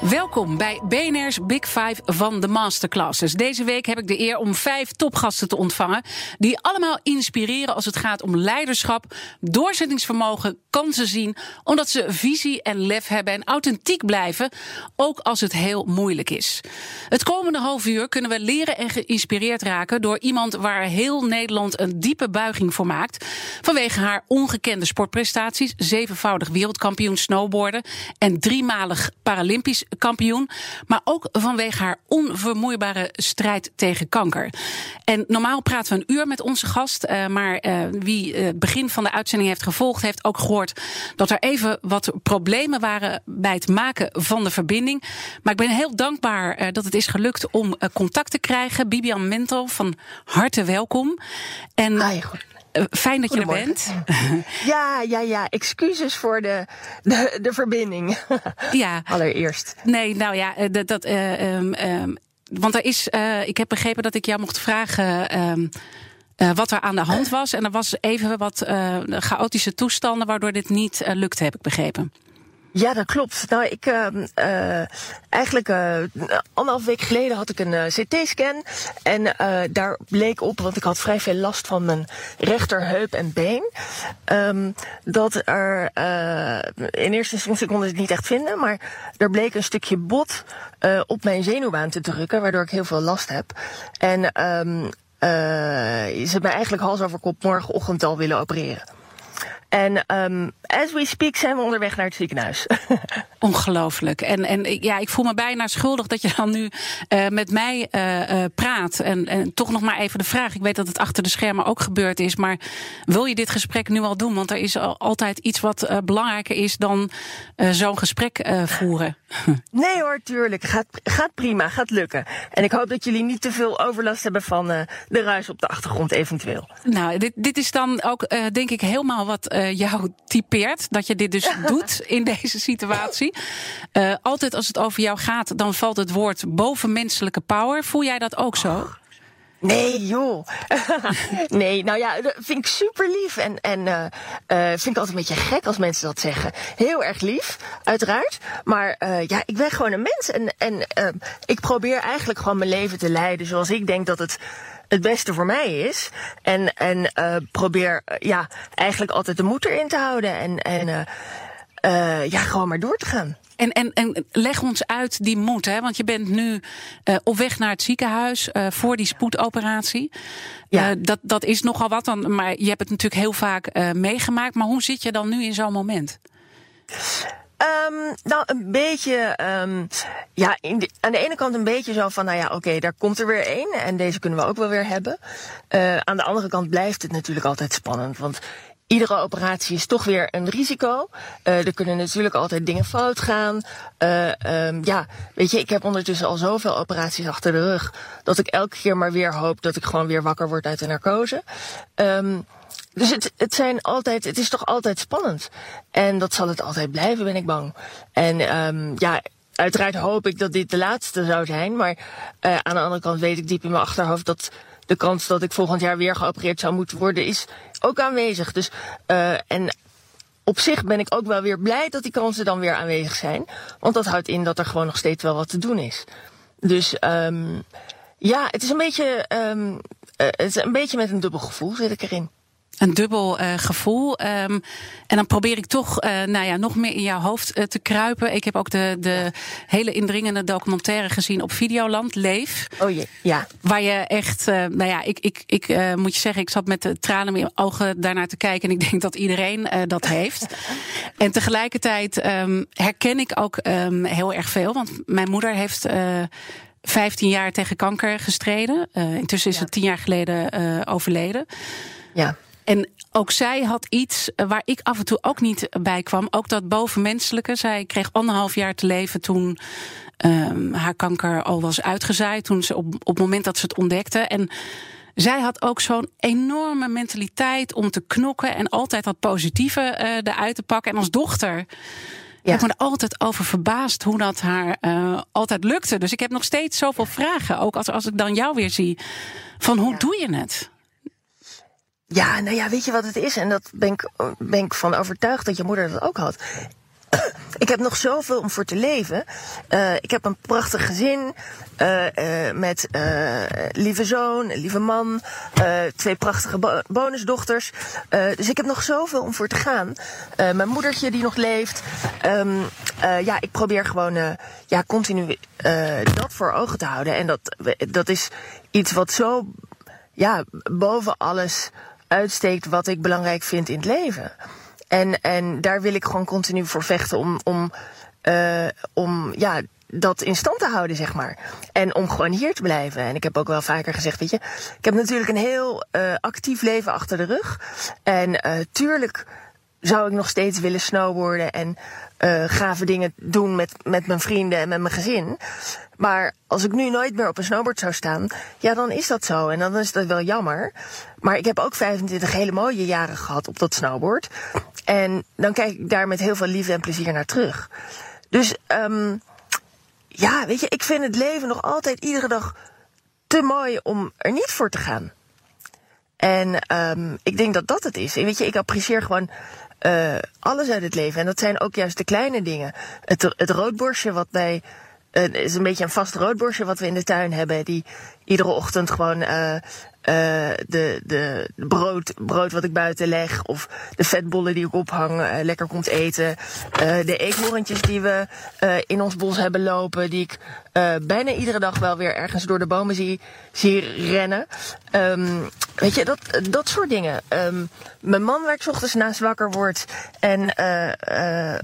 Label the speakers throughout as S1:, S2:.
S1: Welkom bij BNR's Big Five van de Masterclasses. Deze week heb ik de eer om vijf topgasten te ontvangen. Die allemaal inspireren als het gaat om leiderschap, doorzettingsvermogen, kansen zien. Omdat ze visie en lef hebben en authentiek blijven. Ook als het heel moeilijk is. Het komende half uur kunnen we leren en geïnspireerd raken. door iemand waar heel Nederland een diepe buiging voor maakt. Vanwege haar ongekende sportprestaties. Zevenvoudig wereldkampioen snowboarden. en driemalig Paralympisch kampioen. Maar ook vanwege haar onvermoeibare strijd tegen kanker. En normaal praten we een uur met onze gast. Uh, maar uh, wie het uh, begin van de uitzending heeft gevolgd, heeft ook gehoord dat er even wat problemen waren bij het maken van de verbinding. Maar ik ben heel dankbaar dat het is gelukt om contact te krijgen. Bibian Mentel, van harte welkom.
S2: En goed.
S1: Fijn dat je er bent.
S2: Ja, ja, ja. Excuses voor de, de, de verbinding.
S1: Ja.
S2: Allereerst.
S1: Nee, nou ja, dat. dat uh, um, um, want er is. Uh, ik heb begrepen dat ik jou mocht vragen. Um, uh, wat er aan de hand was. En er was even wat chaotische toestanden waardoor dit niet lukte, heb ik begrepen.
S2: Ja, dat klopt. Nou, ik uh, uh, eigenlijk uh, anderhalf week geleden had ik een CT-scan. En daar bleek op, want ik had vrij veel last van mijn rechterheup en been. Um, dat er in eerste instantie kon ik het niet echt vinden, maar er bleek een stukje bot op mijn zenuwbaan te drukken, waardoor ik heel veel last heb. En um, ze hebben eigenlijk hals over kop morgenochtend al willen opereren. En um, as we speak zijn we onderweg naar het ziekenhuis.
S1: Ongelooflijk. En, en ja, ik voel me bijna schuldig dat je dan nu uh, met mij uh, uh, praat. En, en toch nog maar even de vraag. Ik weet dat het achter de schermen ook gebeurd is. Maar wil je dit gesprek nu al doen? Want er is al, altijd iets wat belangrijker is dan zo'n gesprek voeren.
S2: Nee hoor, tuurlijk. Gaat, gaat prima, gaat lukken. En ik hoop dat jullie niet te veel overlast hebben van de ruis op de achtergrond eventueel.
S1: Nou, dit, dit is dan ook denk ik helemaal wat jou typeert. Dat je dit dus doet in deze situatie. Uh, altijd als het over jou gaat, dan valt het woord bovenmenselijke power. Voel jij dat ook zo?
S2: Nee, joh. nee, nou ja, dat vind ik super lief. En, en uh, vind ik altijd een beetje gek als mensen dat zeggen. Heel erg lief, uiteraard. Maar uh, ja, ik ben gewoon een mens. En, en ik probeer eigenlijk gewoon mijn leven te leiden zoals ik denk dat het het beste voor mij is. En, en probeer ja, eigenlijk altijd de moed erin te houden. En, en uh, uh, ja, gewoon maar door te gaan.
S1: En, en, en leg ons uit die moed, hè? want je bent nu uh, op weg naar het ziekenhuis uh, voor die spoedoperatie. Ja. Dat, dat is nogal wat, dan, maar je hebt het natuurlijk heel vaak meegemaakt. Maar hoe zit je dan nu in zo'n moment?
S2: Um, nou, een beetje, um, ja, de, aan de ene kant een beetje zo van, nou ja, oké, okay, daar komt er weer één en deze kunnen we ook wel weer hebben. Uh, aan de andere kant blijft het natuurlijk altijd spannend, want iedere operatie is toch weer een risico. Uh, er kunnen natuurlijk altijd dingen fout gaan. Uh, um, ja, weet je, ik heb ondertussen al zoveel operaties achter de rug dat ik elke keer maar weer hoop dat ik gewoon weer wakker word uit de narcose. Um, dus het, het zijn altijd, het is toch altijd spannend. En dat zal het altijd blijven, ben ik bang. En um, ja, uiteraard hoop ik dat dit de laatste zou zijn. Maar uh, aan de andere kant weet ik diep in mijn achterhoofd dat de kans dat ik volgend jaar weer geopereerd zou moeten worden, is ook aanwezig. Dus, uh, en op zich ben ik ook wel weer blij dat die kansen dan weer aanwezig zijn. Want dat houdt in dat er gewoon nog steeds wel wat te doen is. Dus um, ja, het is een beetje, um, het is een beetje met een dubbel gevoel zit ik erin.
S1: Een dubbel uh, gevoel. Um, en dan probeer ik toch uh, nou ja, nog meer in jouw hoofd uh, te kruipen. Ik heb ook de, de hele indringende documentaire gezien op Videoland, Leef.
S2: Oh je, ja.
S1: Waar je echt, nou ja, ik, ik, ik moet je zeggen, ik zat met de tranen in mijn ogen daarnaar te kijken. En ik denk dat iedereen dat heeft. en tegelijkertijd um, herken ik ook um, heel erg veel. Want mijn moeder heeft. 15 jaar tegen kanker gestreden. intussen is ja. ze tien jaar geleden overleden.
S2: Ja.
S1: En ook zij had iets waar ik af en toe ook niet bij kwam. Ook dat bovenmenselijke. Zij kreeg anderhalf jaar te leven toen ehm, haar kanker al was uitgezaaid. Toen ze op, op het moment dat ze het ontdekte. En zij had ook zo'n enorme mentaliteit om te knokken en altijd dat positieve uh, eruit te pakken. En als dochter. Ja. Ik ben er altijd over verbaasd hoe dat haar uh, altijd lukte. Dus ik heb nog steeds zoveel vragen. Ook als, als ik dan jou weer zie. Van hoe ja. doe je het?
S2: Ja, nou ja, weet je wat het is? En dat ben ik, ben ik van overtuigd dat je moeder dat ook had. Ik heb nog zoveel om voor te leven. Uh, ik heb een prachtig gezin. Uh, uh, met lieve zoon, lieve man. twee prachtige bo bonusdochters. dus ik heb nog zoveel om voor te gaan. mijn moedertje die nog leeft. Um, ja, ik probeer gewoon ja, continu dat voor ogen te houden. En dat, dat is iets wat zo ja, boven alles uitsteekt wat ik belangrijk vind in het leven. En, en daar wil ik gewoon continu voor vechten om, om, uh, om ja, dat in stand te houden, zeg maar. En om gewoon hier te blijven. En ik heb ook wel vaker gezegd, weet je, ik heb natuurlijk een heel uh, actief leven achter de rug. En uh, tuurlijk zou ik nog steeds willen snowboarden en uh, gave dingen doen met, met mijn vrienden en met mijn gezin. Maar als ik nu nooit meer op een snowboard zou staan, ja, dan is dat zo. En dan is dat wel jammer. Maar ik heb ook 25 hele mooie jaren gehad op dat snowboard. En dan kijk ik daar met heel veel liefde en plezier naar terug. Dus um, ja, weet je, ik vind het leven nog altijd iedere dag te mooi om er niet voor te gaan. En um, ik denk dat dat het is. En weet je, ik apprecieer gewoon uh, alles uit het leven. En dat zijn ook juist de kleine dingen. Het, het roodborstje wat wij het is een beetje een vast roodborstje wat we in de tuin hebben. Die iedere ochtend gewoon uh, uh, de, de brood, brood wat ik buiten leg. Of de vetbollen die ik ophang, uh, lekker komt eten. Uh, de eekhoorntjes die we in ons bos hebben lopen. Die ik bijna iedere dag wel weer ergens door de bomen zie, zie rennen. Um, weet je, dat, dat soort dingen. Um, mijn man ik ochtends naast wakker word. En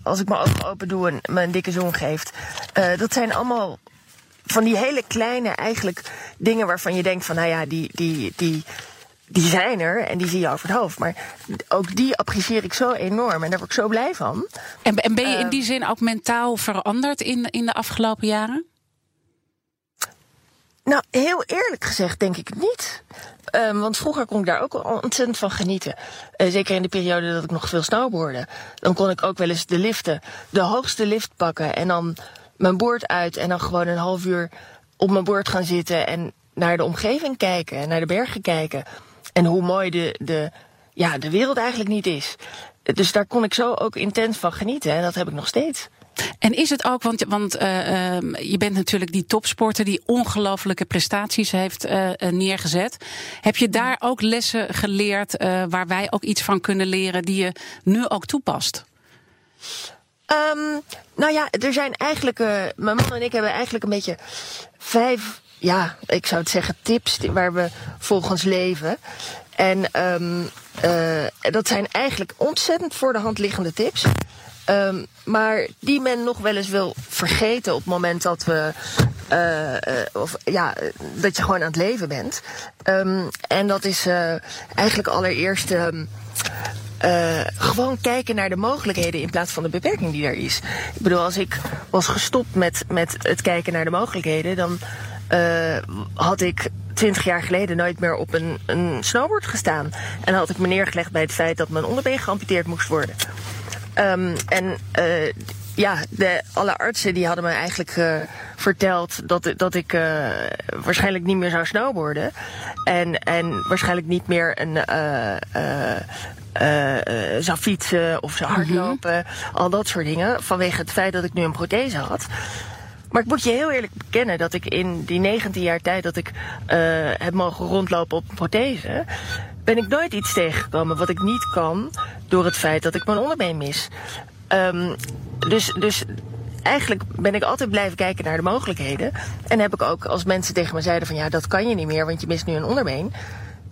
S2: als ik mijn ogen open doe en me een dikke zoen geeft. dat zijn allemaal van die hele kleine eigenlijk dingen waarvan je denkt van nou ja, die, die, die, die zijn er en die zie je over het hoofd. Maar ook die apprecieer ik zo enorm en daar word ik zo blij van.
S1: En, en ben je in die ehm, zin ook mentaal veranderd in, in de afgelopen jaren?
S2: Nou, heel eerlijk gezegd denk ik niet. Um, want vroeger kon ik daar ook ontzettend van genieten. Uh, zeker in de periode dat ik nog veel snowboardde. Dan kon ik ook wel eens de liften, de hoogste lift pakken en dan mijn boord uit en dan gewoon een half uur op mijn boord gaan zitten en naar de omgeving kijken en naar de bergen kijken. En hoe mooi de, de, ja, de wereld eigenlijk niet is. Dus daar kon ik zo ook intens van genieten en dat heb ik nog steeds.
S1: En is het ook, want, want uh, uh, je bent natuurlijk die topsporter die ongelofelijke prestaties heeft uh, neergezet. Heb je daar ook lessen geleerd waar wij ook iets van kunnen leren die je nu ook toepast?
S2: Um, nou ja, er zijn eigenlijk. Uh, mijn man en ik hebben eigenlijk een beetje vijf, ja, ik zou het zeggen, tips waar we volgens leven. En um, uh, dat zijn eigenlijk ontzettend voor de hand liggende tips. Um, maar die men nog wel eens wil vergeten op het moment dat we. Uh, of ja, dat je gewoon aan het leven bent. En dat is eigenlijk allereerst. Uh, gewoon kijken naar de mogelijkheden in plaats van de beperking die er is. Ik bedoel, als ik was gestopt met, met het kijken naar de mogelijkheden, dan uh, had ik twintig jaar geleden nooit meer op een, een snowboard gestaan. En had ik me neergelegd bij het feit dat mijn onderbeen geamputeerd moest worden. Um, en uh, ja, de, alle artsen die hadden me eigenlijk uh, verteld dat, dat ik uh, waarschijnlijk niet meer zou snowboarden. En, en waarschijnlijk niet meer een, uh, uh, zou fietsen of zou mhm. hardlopen. Al dat soort dingen. Vanwege het feit dat ik nu een prothese had. Maar ik moet je heel eerlijk bekennen dat ik in die 19 jaar tijd dat ik heb mogen rondlopen op een prothese, ben ik nooit iets tegengekomen wat ik niet kan door het feit dat ik mijn onderbeen mis. Um, dus, dus eigenlijk ben ik altijd blijven kijken naar de mogelijkheden. En heb ik ook, als mensen tegen me zeiden van ja, dat kan je niet meer, want je mist nu een onderbeen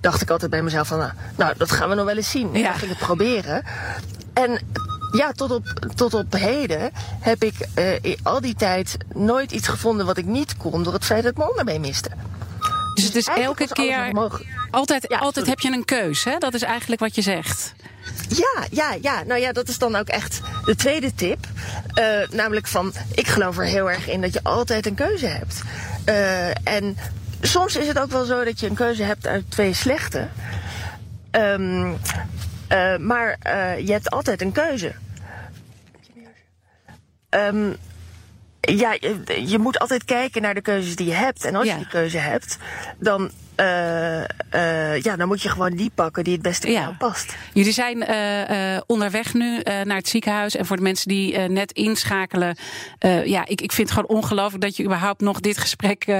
S2: dacht ik altijd bij mezelf van, nou, nou dat gaan we nog wel eens zien. Ja. ga ik het proberen. En ja, tot op, tot op heden heb ik uh, al die tijd nooit iets gevonden wat ik niet kon door het feit dat ik mijn onderbeen miste.
S1: Dus het is elke keer. Altijd, altijd heb je een keus, hè? Dat is eigenlijk wat je zegt.
S2: Ja, ja, ja. Nou ja, dat is dan ook echt de tweede tip. Uh, namelijk van, ik geloof er heel erg in dat je altijd een keuze hebt. Uh, en soms is het ook wel zo dat je een keuze hebt uit twee slechte. Um, uh, maar je hebt altijd een keuze. Um, ja, je, je, moet altijd kijken naar de keuzes die je hebt. En als ja. je die keuze hebt, dan uh, uh, ja, dan moet je gewoon die pakken die het beste bij jou past.
S1: Jullie zijn uh, onderweg nu naar het ziekenhuis. En voor de mensen die net inschakelen. ja, ik, ik vind het gewoon ongelooflijk dat je überhaupt nog dit gesprek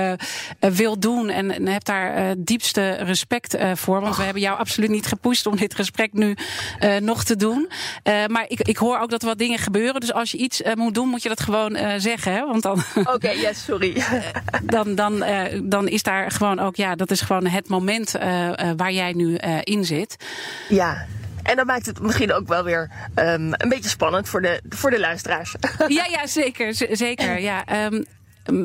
S1: wil doen. En, en heb daar diepste respect voor. Want we hebben jou absoluut niet gepusht om dit gesprek nu nog te doen. maar ik, ik hoor ook dat er wat dingen gebeuren. Dus als je iets moet doen, moet je dat gewoon zeggen. Hè? Want dan.
S2: Oké, okay, ja, sorry.
S1: dan, dan, dan is daar gewoon ook, ja, dat is gewoon het moment uh, uh, waar jij nu uh, in zit.
S2: Ja. En dat maakt het misschien ook wel weer um, een beetje spannend voor de, voor de luisteraars.
S1: Ja, ja zeker. zeker ja. Um,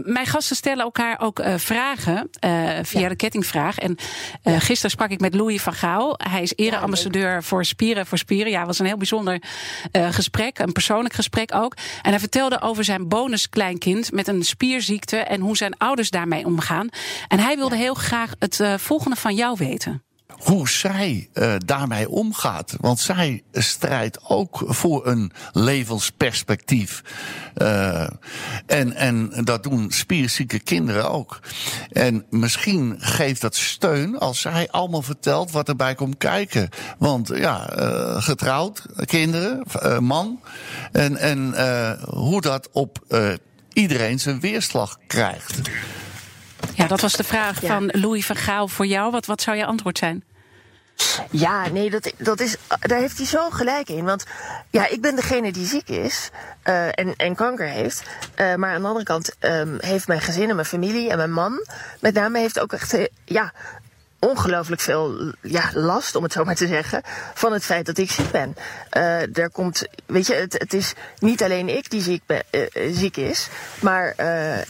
S1: mijn gasten stellen elkaar ook uh, vragen uh, via ja. de kettingvraag. En uh, ja. gisteren sprak ik met Louis van Gaal. Hij is ereambassadeur ja, voor Spieren voor Spieren. Ja, was een heel bijzonder gesprek. Een persoonlijk gesprek ook. En hij vertelde over zijn bonuskleinkind met een spierziekte en hoe zijn ouders daarmee omgaan. En hij wilde heel graag het volgende van jou weten
S3: hoe zij uh, daarmee omgaat. Want zij strijdt ook voor een levensperspectief. Uh, en, en dat doen spierzieke kinderen ook. En misschien geeft dat steun als zij allemaal vertelt wat erbij komt kijken. Want ja, uh, getrouwd, kinderen, man. En, en hoe dat op iedereen zijn weerslag krijgt.
S1: Ja, dat was de vraag ja. van Louis van Gaal voor jou. Wat, wat zou je antwoord zijn?
S2: Ja, nee, dat, dat is, daar heeft hij zo gelijk in. Want ja, ik ben degene die ziek is uh, en, en kanker heeft. Uh, maar aan de andere kant um, heeft mijn gezin en mijn familie en mijn man... met name heeft ook echt, uh, ja, ongelooflijk veel ja, last, om het zo maar te zeggen, van het feit dat ik ziek ben. Uh, komt, weet je, het, het is niet alleen ik die ziek, ben, uh, ziek is, maar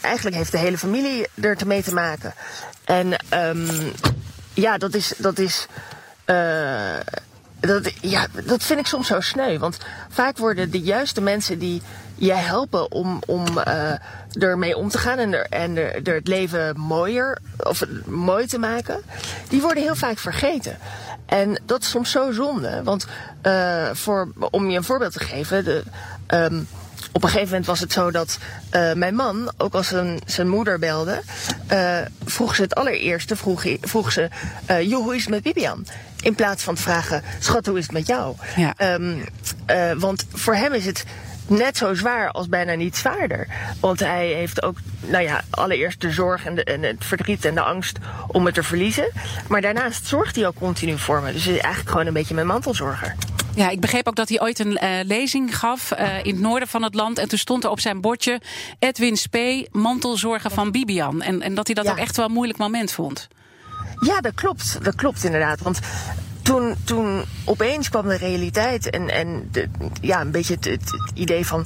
S2: eigenlijk heeft de hele familie er te mee te maken. En um, ja, dat is, dat is dat, ja, dat vind ik soms zo sneu. Want vaak worden de juiste mensen die je helpen om, om ermee om te gaan en, er, en er, er het leven mooier of mooi te maken, die worden heel vaak vergeten. En dat is soms zo zonde. Want uh, voor, om je een voorbeeld te geven, de, um, op een gegeven moment was het zo dat uh, mijn man, ook als zijn, zijn moeder belde, uh, vroeg ze het allereerste, vroeg, vroeg ze, uh, joh, hoe is het met Bibian? In plaats van te vragen, schat, hoe is het met jou? Ja. Um, want voor hem is het net zo zwaar als bijna niet zwaarder. Want hij heeft ook, nou ja, allereerst de zorg en, de, en het verdriet en de angst om het te verliezen. Maar daarnaast zorgt hij ook continu voor me. Dus hij is eigenlijk gewoon een beetje mijn mantelzorger.
S1: Ja, ik begreep ook dat hij ooit een uh, lezing gaf uh, in het noorden van het land. En toen stond er op zijn bordje Edwin Spee, mantelzorger van Bibian. En, en dat hij dat ja. ook echt wel een moeilijk moment vond.
S2: Ja, dat klopt. Dat klopt inderdaad. Want toen, toen opeens kwam de realiteit en, en de, ja, een beetje het, idee van.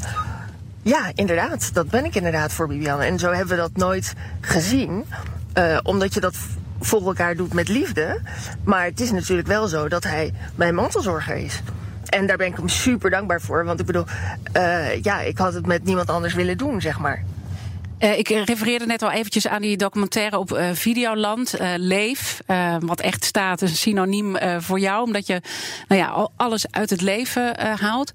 S2: Ja, inderdaad, dat ben ik inderdaad voor Bibian. En zo hebben we dat nooit gezien. Uh, omdat je dat voor elkaar doet met liefde. Maar het is natuurlijk wel zo dat hij mijn mantelzorger is. En daar ben ik hem super dankbaar voor. Want ik bedoel, uh, ja, ik had het met niemand anders willen doen, zeg maar.
S1: Uh, ik refereerde net al eventjes aan die documentaire op uh, Videoland, uh, Leef. wat echt staat, een synoniem voor jou, omdat je nou ja, alles uit het leven haalt.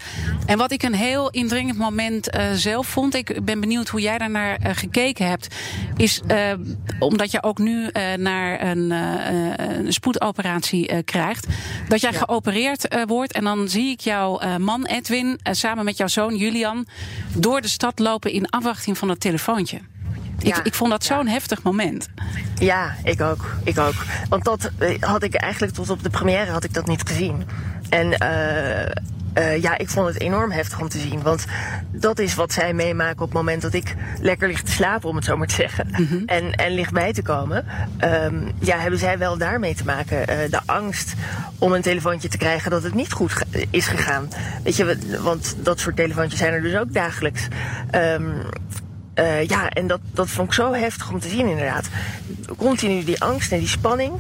S1: En wat ik een heel indringend moment zelf vond, ik ben benieuwd hoe jij daarnaar gekeken hebt, is omdat je ook nu naar een, een spoedoperatie krijgt, dat jij ja. geopereerd wordt en dan zie ik jouw man Edwin samen met jouw zoon Julian door de stad lopen in afwachting van het telefoontje. Ik, ik vond dat zo'n heftig moment.
S2: Ja, ik ook. Ik ook. Want dat had ik eigenlijk tot op de première had ik dat niet gezien. En uh, uh, ja, ik vond het enorm heftig om te zien. Want dat is wat zij meemaken op het moment dat ik lekker lig te slapen, om het zo maar te zeggen. Mm -hmm. en, en ligt bij te komen. Um, ja, hebben zij wel daarmee te maken. Uh, de angst om een telefoontje te krijgen dat het niet goed is gegaan. Weet je, want dat soort telefoontjes zijn er dus ook dagelijks. Um, eh, ja, en dat, dat vond ik zo heftig om te zien inderdaad. Continu die angst en die spanning.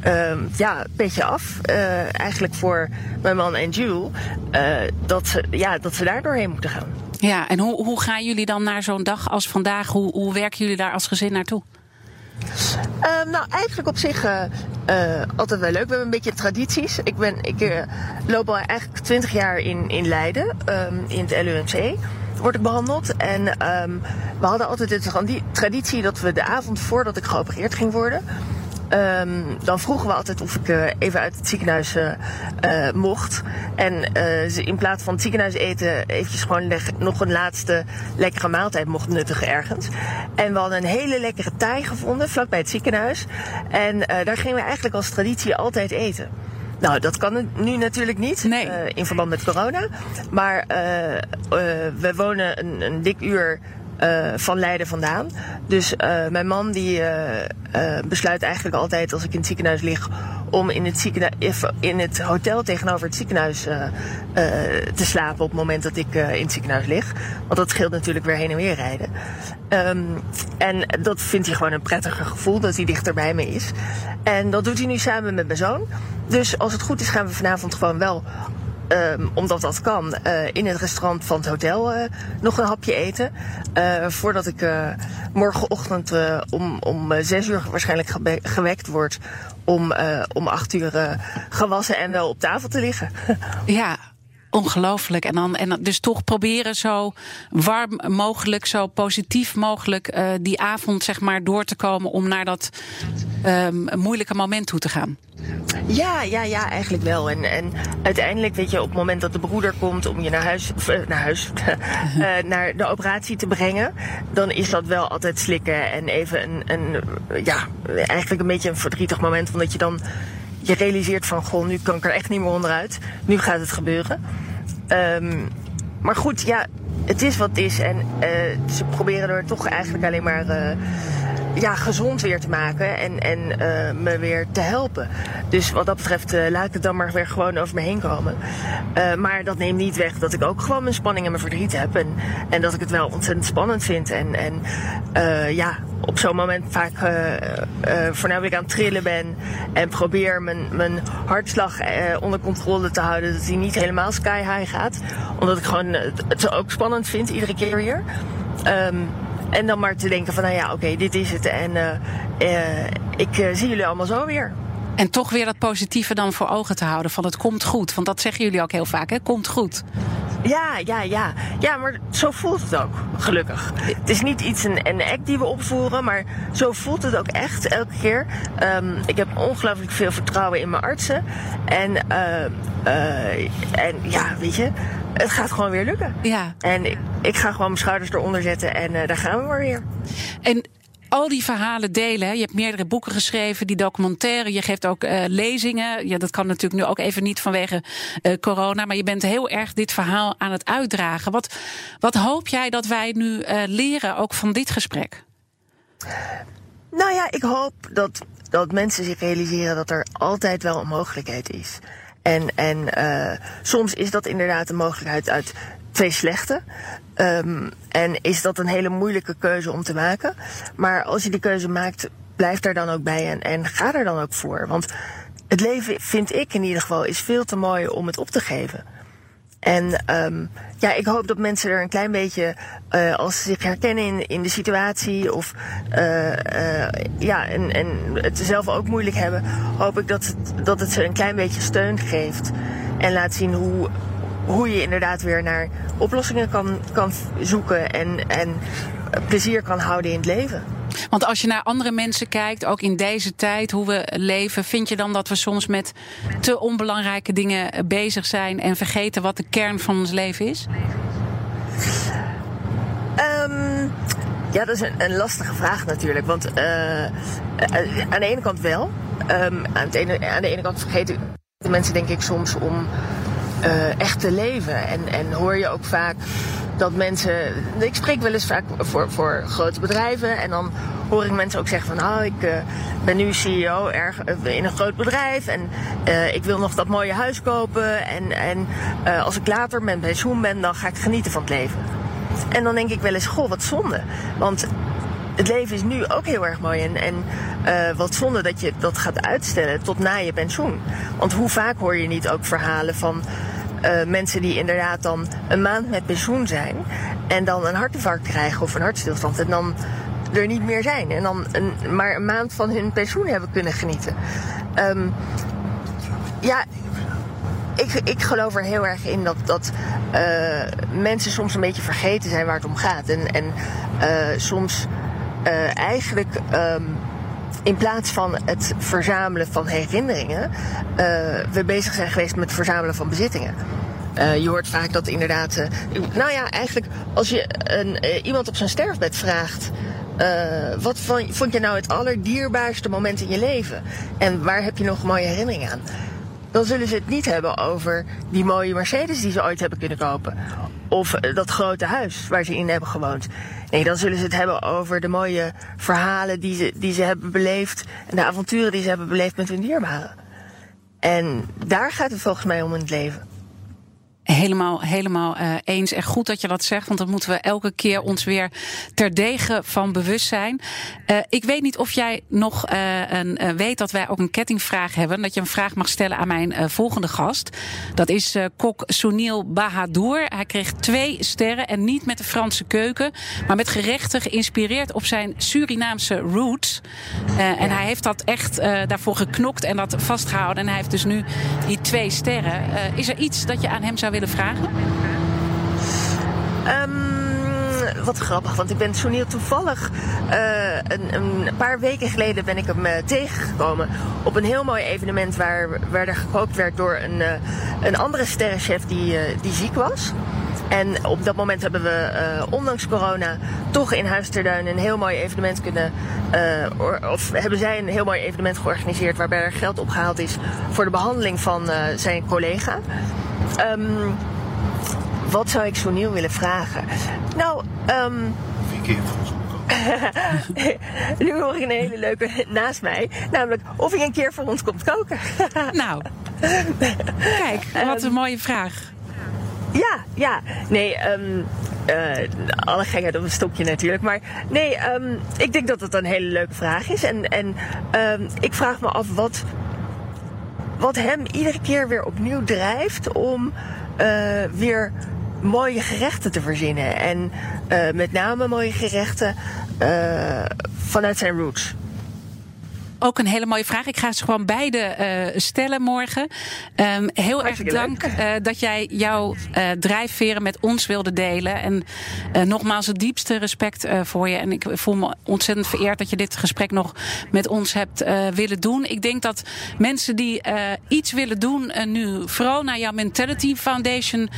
S2: Ehm, ja, petje af. eh, eigenlijk voor mijn man en Jules. eh, dat, ze, ja, dat ze daar doorheen moeten gaan.
S1: Ja, en hoe, hoe gaan jullie dan naar zo'n dag als vandaag? Hoe, hoe werken jullie daar als gezin naartoe?
S2: Ehm, nou, eigenlijk op zich altijd wel leuk. We hebben een beetje tradities. Ik, ben, ik loop al eigenlijk twintig jaar in, in Leiden, ehm, in het LUMC. Word ik behandeld. En ehm, we hadden altijd de tradi- traditie dat we de avond voordat ik geopereerd ging worden. ehm, dan vroegen we altijd of ik eh, even uit het ziekenhuis eh, eh, mocht. En ze in plaats van het ziekenhuis eten, eventjes gewoon nog een laatste lekkere maaltijd mocht nuttigen ergens. En we hadden een hele lekkere taai gevonden, vlakbij het ziekenhuis. En daar gingen we eigenlijk als traditie altijd eten. Nou, dat kan nu natuurlijk niet
S1: Nee.
S2: eh, in verband met corona. Maar eh, eh, we wonen een, een dik uur van Leiden vandaan. Dus mijn man die besluit eigenlijk altijd als ik in het ziekenhuis lig om in het, ziekenhuis, in het hotel tegenover het ziekenhuis te slapen op het moment dat ik in het ziekenhuis lig. Want dat scheelt natuurlijk weer heen en weer rijden. Ehm, en dat vindt hij gewoon een prettiger gevoel dat hij dichter bij me is. En dat doet hij nu samen met mijn zoon. Dus als het goed is gaan we vanavond gewoon wel Ehm, omdat dat kan, eh, in het restaurant van het hotel eh, nog een hapje eten. Eh, voordat ik morgenochtend om, om zes uur waarschijnlijk gewekt word. Om, om acht uur gewassen en wel op tafel te liggen.
S1: Ja, ongelooflijk. En, dan, en dus toch proberen zo warm mogelijk, zo positief mogelijk eh, die avond zeg maar door te komen om naar dat ehm, moeilijke moment toe te gaan.
S2: Ja, ja, ja, eigenlijk wel. En, en uiteindelijk, weet je, op het moment dat de broeder komt om je naar huis, of, eh, naar huis, eh, naar de operatie te brengen, dan is dat wel altijd slikken en even een, een, ja, eigenlijk een beetje een verdrietig moment, omdat je dan je realiseert van, goh, nu kan ik er echt niet meer onderuit. Nu gaat het gebeuren. Ehm, maar goed, ja, het is wat het is. En eh, ze proberen er toch eigenlijk alleen maar eh, ja, gezond weer te maken en, en eh, me weer te helpen. Dus wat dat betreft eh, laat ik het dan maar weer gewoon over me heen komen. Eh, maar dat neemt niet weg dat ik ook gewoon mijn spanning en mijn verdriet heb. En, en dat ik het wel ontzettend spannend vind. En, en ja, op zo'n moment vaak voornamelijk aan het trillen ben. En probeer mijn, mijn hartslag onder controle te houden. Dat hij niet helemaal sky high gaat. Omdat ik gewoon eh, het ook spannend vind, iedere keer weer. Ehm, en dan maar te denken van, nou ja, oké, dit is het. En eh, eh, ik eh, zie jullie allemaal zo weer.
S1: En toch weer dat positieve dan voor ogen te houden van het komt goed. Want dat zeggen jullie ook heel vaak, hè? Komt goed.
S2: Ja, ja, ja. Ja, maar zo voelt het ook, gelukkig. Het is niet iets, een, een act die we opvoeren, maar zo voelt het ook echt elke keer. Ehm, ik heb ongelooflijk veel vertrouwen in mijn artsen. En, eh, eh, en ja, weet je, het gaat gewoon weer lukken.
S1: Ja.
S2: En ik, ik ga gewoon mijn schouders eronder zetten en eh, daar gaan we maar weer.
S1: En al die verhalen delen. Je hebt meerdere boeken geschreven, die documentaire. Je geeft ook eh, lezingen. Ja, dat kan natuurlijk nu ook even niet vanwege eh, corona. Maar je bent heel erg dit verhaal aan het uitdragen. Wat, wat hoop jij dat wij nu eh, leren, ook van dit gesprek?
S2: Nou ja, ik hoop dat, dat mensen zich realiseren dat er altijd wel een mogelijkheid is. En, en soms is dat inderdaad een mogelijkheid uit twee slechte. Ehm, en is dat een hele moeilijke keuze om te maken. Maar als je die keuze maakt, blijf daar dan ook bij en, en ga er dan ook voor. Want het leven, vind ik in ieder geval, is veel te mooi om het op te geven. En ehm, ja, ik hoop dat mensen er een klein beetje, eh, als ze zich herkennen in, in de situatie of eh, eh, ja, en, en het zelf ook moeilijk hebben, hoop ik dat het, dat het ze een klein beetje steun geeft. En laat zien hoe, hoe je inderdaad weer naar oplossingen kan, kan zoeken en, en plezier kan houden in het leven.
S1: Want als je naar andere mensen kijkt, ook in deze tijd, hoe we leven, vind je dan dat we soms met te onbelangrijke dingen bezig zijn en vergeten wat de kern van ons leven is?
S2: Ehm, ja, dat is een, een lastige vraag natuurlijk. Want eh, eh, aan de ene kant wel. Ehm, aan, het ene, aan de ene kant vergeten de mensen denk ik soms om eh, echt te leven. En, en hoor je ook vaak dat mensen... Ik spreek wel eens vaak voor, voor grote bedrijven. En dan hoor ik mensen ook zeggen van... Oh, ik eh, ben nu CEO erg, eh, in een groot bedrijf. En eh, ik wil nog dat mooie huis kopen. En, en eh, als ik later met pensioen ben, dan ga ik genieten van het leven. en dan denk ik wel eens, goh, wat zonde. Want het leven is nu ook heel erg mooi. En, en uh, wat zonde dat je dat gaat uitstellen tot na je pensioen. Want hoe vaak hoor je niet ook verhalen van uh, mensen die inderdaad dan een maand met pensioen zijn. En dan een hartinfarct krijgen of een hartstilstand. En dan er niet meer zijn. En dan een, maar een maand van hun pensioen hebben kunnen genieten. Um, ja, ik, ik geloof er heel erg in dat, dat uh, mensen soms een beetje vergeten zijn waar het om gaat. En, en uh, soms eigenlijk um, in plaats van het verzamelen van herinneringen, we bezig zijn geweest met het verzamelen van bezittingen. Uh, je hoort vaak dat inderdaad. Uh, nou ja, eigenlijk als je een, iemand op zijn sterfbed vraagt. wat vond je nou het allerdierbaarste moment in je leven? En waar heb je nog mooie herinneringen aan? Dan zullen ze het niet hebben over die mooie Mercedes die ze ooit hebben kunnen kopen. Of dat grote huis waar ze in hebben gewoond. Nee, dan zullen ze het hebben over de mooie verhalen die ze, die ze hebben beleefd. En de avonturen die ze hebben beleefd met hun dierbaren. En daar gaat het volgens mij om in het leven.
S1: Helemaal, helemaal uh, eens. En goed dat je dat zegt, want dan moeten we elke keer ons weer terdege van bewust zijn. Uh, ik weet niet of jij nog uh, een, weet dat wij ook een kettingvraag hebben. Dat je een vraag mag stellen aan mijn volgende gast. Dat is kok Sunil Bahadur. Hij kreeg twee sterren en niet met de Franse keuken, maar met gerechten geïnspireerd op zijn Surinaamse roots. En hij heeft dat echt daarvoor geknokt en dat vastgehouden. En hij heeft dus nu die twee sterren. is er iets dat je aan hem zou willen vragen?
S2: Um, wat grappig, want ik ben Sunil toevallig uh, een, een, paar weken geleden ben ik hem uh, tegengekomen op een heel mooi evenement waar, waar er gekookt werd door een, uh, een andere sterrenchef die, die ziek was. En op dat moment hebben we, ondanks corona, toch in Huis ter Duin een heel mooi evenement kunnen. Uh, of hebben zij een heel mooi evenement georganiseerd waarbij er geld opgehaald is voor de behandeling van zijn collega. Um, wat zou ik zo nieuw willen vragen? Nou, um,
S3: keer voor ons
S2: nu hoor ik een hele leuke naast mij. Namelijk of hij een keer voor ons komt koken.
S1: nou, kijk, wat een mooie vraag.
S2: Ja, ja. Nee, um, uh, alle gekheid op een stokje natuurlijk. Maar nee, um, ik denk dat het een hele leuke vraag is. En, en um, ik vraag me af wat wat hem iedere keer weer opnieuw drijft om uh, weer mooie gerechten te verzinnen. En uh, met name mooie gerechten uh, vanuit zijn roots
S1: ook een hele mooie vraag. Ik ga ze gewoon beide uh, stellen morgen. Um, heel erg dank uh, dat jij jouw uh, drijfveren met ons wilde delen. En nogmaals het diepste respect voor je. En ik voel me ontzettend vereerd dat je dit gesprek nog met ons hebt willen doen. Ik denk dat mensen die iets willen doen nu vooral naar jouw Mentality Foundation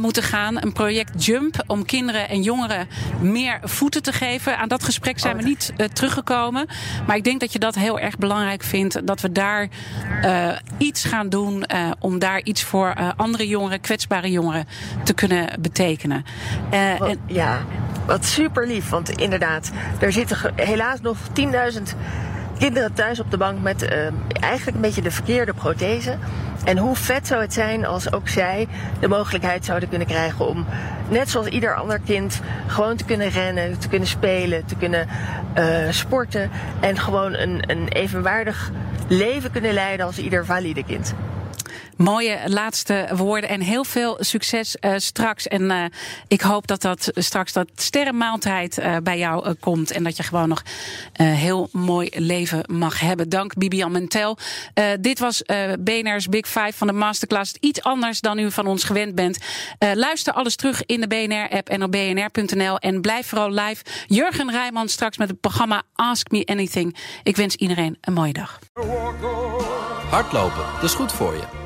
S1: moeten gaan. Een project Jump om kinderen en jongeren meer voeten te geven. Aan dat gesprek zijn we niet teruggekomen. Maar ik denk dat je dat heel erg belangrijk vind dat we daar uh, iets gaan doen uh, om daar iets voor uh, andere jongeren, kwetsbare jongeren, te kunnen betekenen.
S2: Wat, en, ja, wat super lief. Want inderdaad, er zitten helaas nog 10.000 kinderen thuis op de bank met eigenlijk een beetje de verkeerde prothese. En hoe vet zou het zijn als ook zij de mogelijkheid zouden kunnen krijgen om, net zoals ieder ander kind, gewoon te kunnen rennen, te kunnen spelen, te kunnen uh, sporten en gewoon een, een evenwaardig leven kunnen leiden als ieder valide kind.
S1: Mooie laatste woorden en heel veel succes uh, straks. En uh, ik hoop dat dat straks dat sterrenmaaltijd bij jou komt. En dat je gewoon nog heel mooi leven mag hebben. Dank Bibian Mentel. dit was BNR's Big Five van de Masterclass. Iets anders dan u van ons gewend bent. luister alles terug in de BNR-app en op bnr.nl. En blijf vooral live. Jurgen Rijman straks met het programma Ask Me Anything. Ik wens iedereen een mooie dag.
S4: Hardlopen, dat is goed voor je.